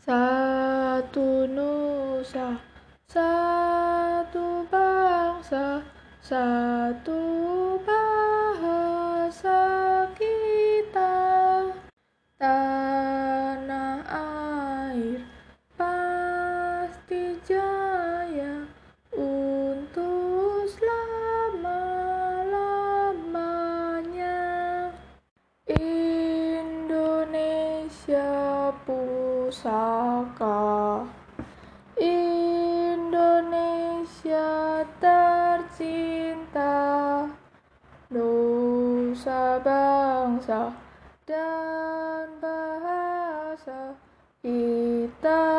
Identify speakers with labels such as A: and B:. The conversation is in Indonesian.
A: Satu nusa, satu bangsa, satu bahasa kita. Tanah air pasti jaya untuk selama-lamanya. Indonesia pusaka. Indonesia tercinta Nusa bangsa dan bahasa kita